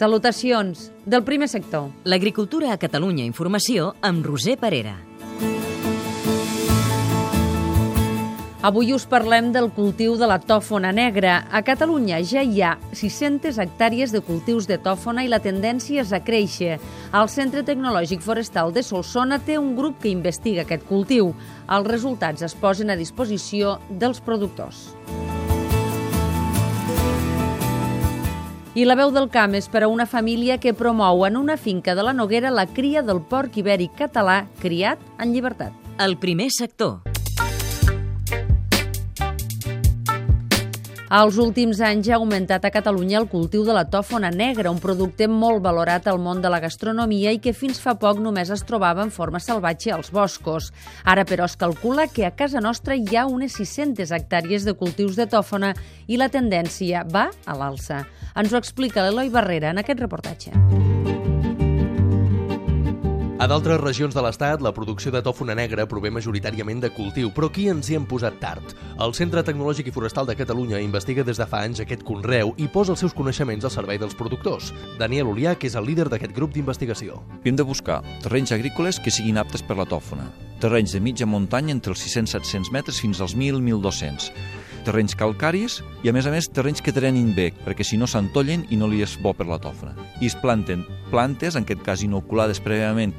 Salutacions del primer sector. L'agricultura a Catalunya Informació amb Roser Parera. Avui us parlem del cultiu de la tòfona negra. A Catalunya ja hi ha 600 hectàrees de cultius de tòfona i la tendència és a créixer. El Centre Tecnològic Forestal de Solsona té un grup que investiga aquest cultiu. Els resultats es posen a disposició dels productors. I la veu del camp és per a una família que promou en una finca de la Noguera la cria del porc ibèric català criat en llibertat. El primer sector. Als últims anys ha augmentat a Catalunya el cultiu de la tòfona negra, un producte molt valorat al món de la gastronomia i que fins fa poc només es trobava en forma salvatge als boscos. Ara, però, es calcula que a casa nostra hi ha unes 600 hectàrees de cultius de tòfona i la tendència va a l'alça. Ens ho explica l'Eloi Barrera en aquest reportatge. A d'altres regions de l'Estat, la producció de tòfona negra prové majoritàriament de cultiu, però aquí ens hi hem posat tard. El Centre Tecnològic i Forestal de Catalunya investiga des de fa anys aquest conreu i posa els seus coneixements al servei dels productors. Daniel Olià, que és el líder d'aquest grup d'investigació. Hem de buscar terrenys agrícoles que siguin aptes per la tòfona. Terrenys de mitja muntanya entre els 600-700 metres fins als 1.000-1.200 terrenys calcaris i, a més a més, terrenys que trenin bé, perquè si no s'entollen i no li és bo per la tòfona. I es planten plantes, en aquest cas inoculades prèviament,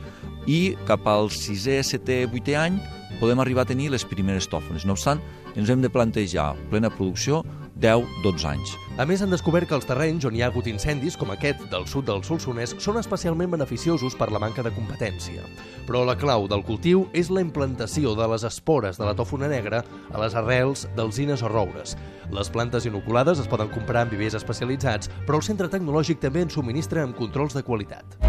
i cap al 6è, 7è, 8è any podem arribar a tenir les primeres tòfones. No obstant, ens hem de plantejar plena producció 10-12 anys. A més, han descobert que els terrenys on hi ha hagut incendis, com aquest del sud del Solsonès, són especialment beneficiosos per la manca de competència. Però la clau del cultiu és la implantació de les espores de la tòfona negra a les arrels d'alzines o roures. Les plantes inoculades es poden comprar en vivers especialitzats, però el centre tecnològic també en subministra amb controls de qualitat.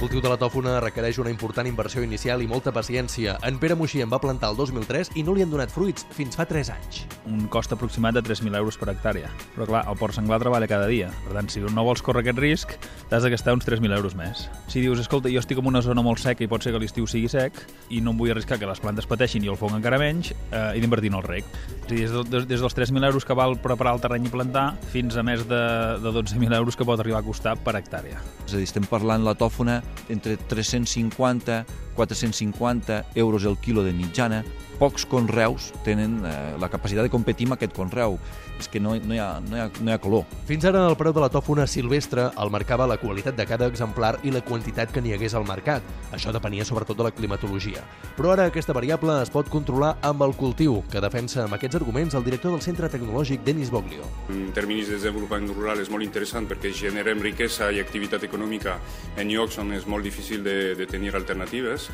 Cultiu de la tòfona requereix una important inversió inicial i molta paciència. En Pere Moixí en va plantar el 2003 i no li han donat fruits fins fa 3 anys. Un cost aproximat de 3.000 euros per hectàrea. Però clar, el porc senglar treballa cada dia. Per tant, si no vols córrer aquest risc, t'has de gastar uns 3.000 euros més. Si dius, escolta, jo estic en una zona molt seca i pot ser que l'estiu sigui sec i no em vull arriscar que les plantes pateixin i el fong encara menys, eh, he d'invertir en el rec. És a dir, des, de, des dels 3.000 euros que val preparar el terreny i plantar fins a més de, de 12.000 euros que pot arribar a costar per hectàrea. És a dir, estem parlant la tòfona entre 350 450 euros el quilo de mitjana. Pocs conreus tenen eh, la capacitat de competir amb aquest conreu. És que no, no, hi ha, no, hi ha, no hi ha color. Fins ara el preu de la tòfona silvestre el marcava la qualitat de cada exemplar i la quantitat que n'hi hagués al mercat. Això depenia sobretot de la climatologia. Però ara aquesta variable es pot controlar amb el cultiu, que defensa amb aquests arguments el director del Centre Tecnològic, Denis Boglio. En termes de desenvolupament rural és molt interessant perquè generem riquesa i activitat econòmica en llocs on és molt difícil de, de tenir alternatives.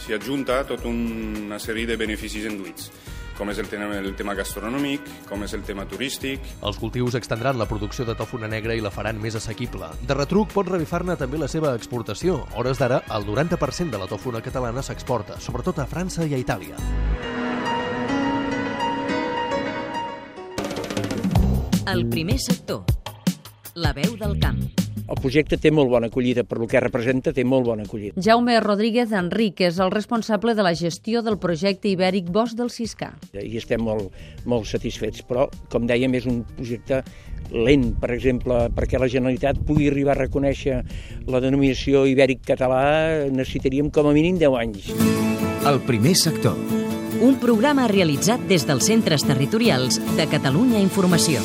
S'hi adjunta tota una sèrie de beneficis enduits com és el tema, el tema gastronòmic, com és el tema turístic. Els cultius extendran la producció de tòfona negra i la faran més assequible. De retruc pot revifar-ne també la seva exportació. Hores d'ara, el 90% de la tòfona catalana s'exporta, sobretot a França i a Itàlia. El primer sector. La veu del camp. El projecte té molt bona acollida, per lo que representa té molt bona acollida. Jaume Rodríguez Enric és el responsable de la gestió del projecte ibèric Bosch del Ciscà. I estem molt, molt satisfets, però, com dèiem, és un projecte lent, per exemple, perquè la Generalitat pugui arribar a reconèixer la denominació ibèric català, necessitaríem com a mínim 10 anys. El primer sector. Un programa realitzat des dels centres territorials de Catalunya Informació.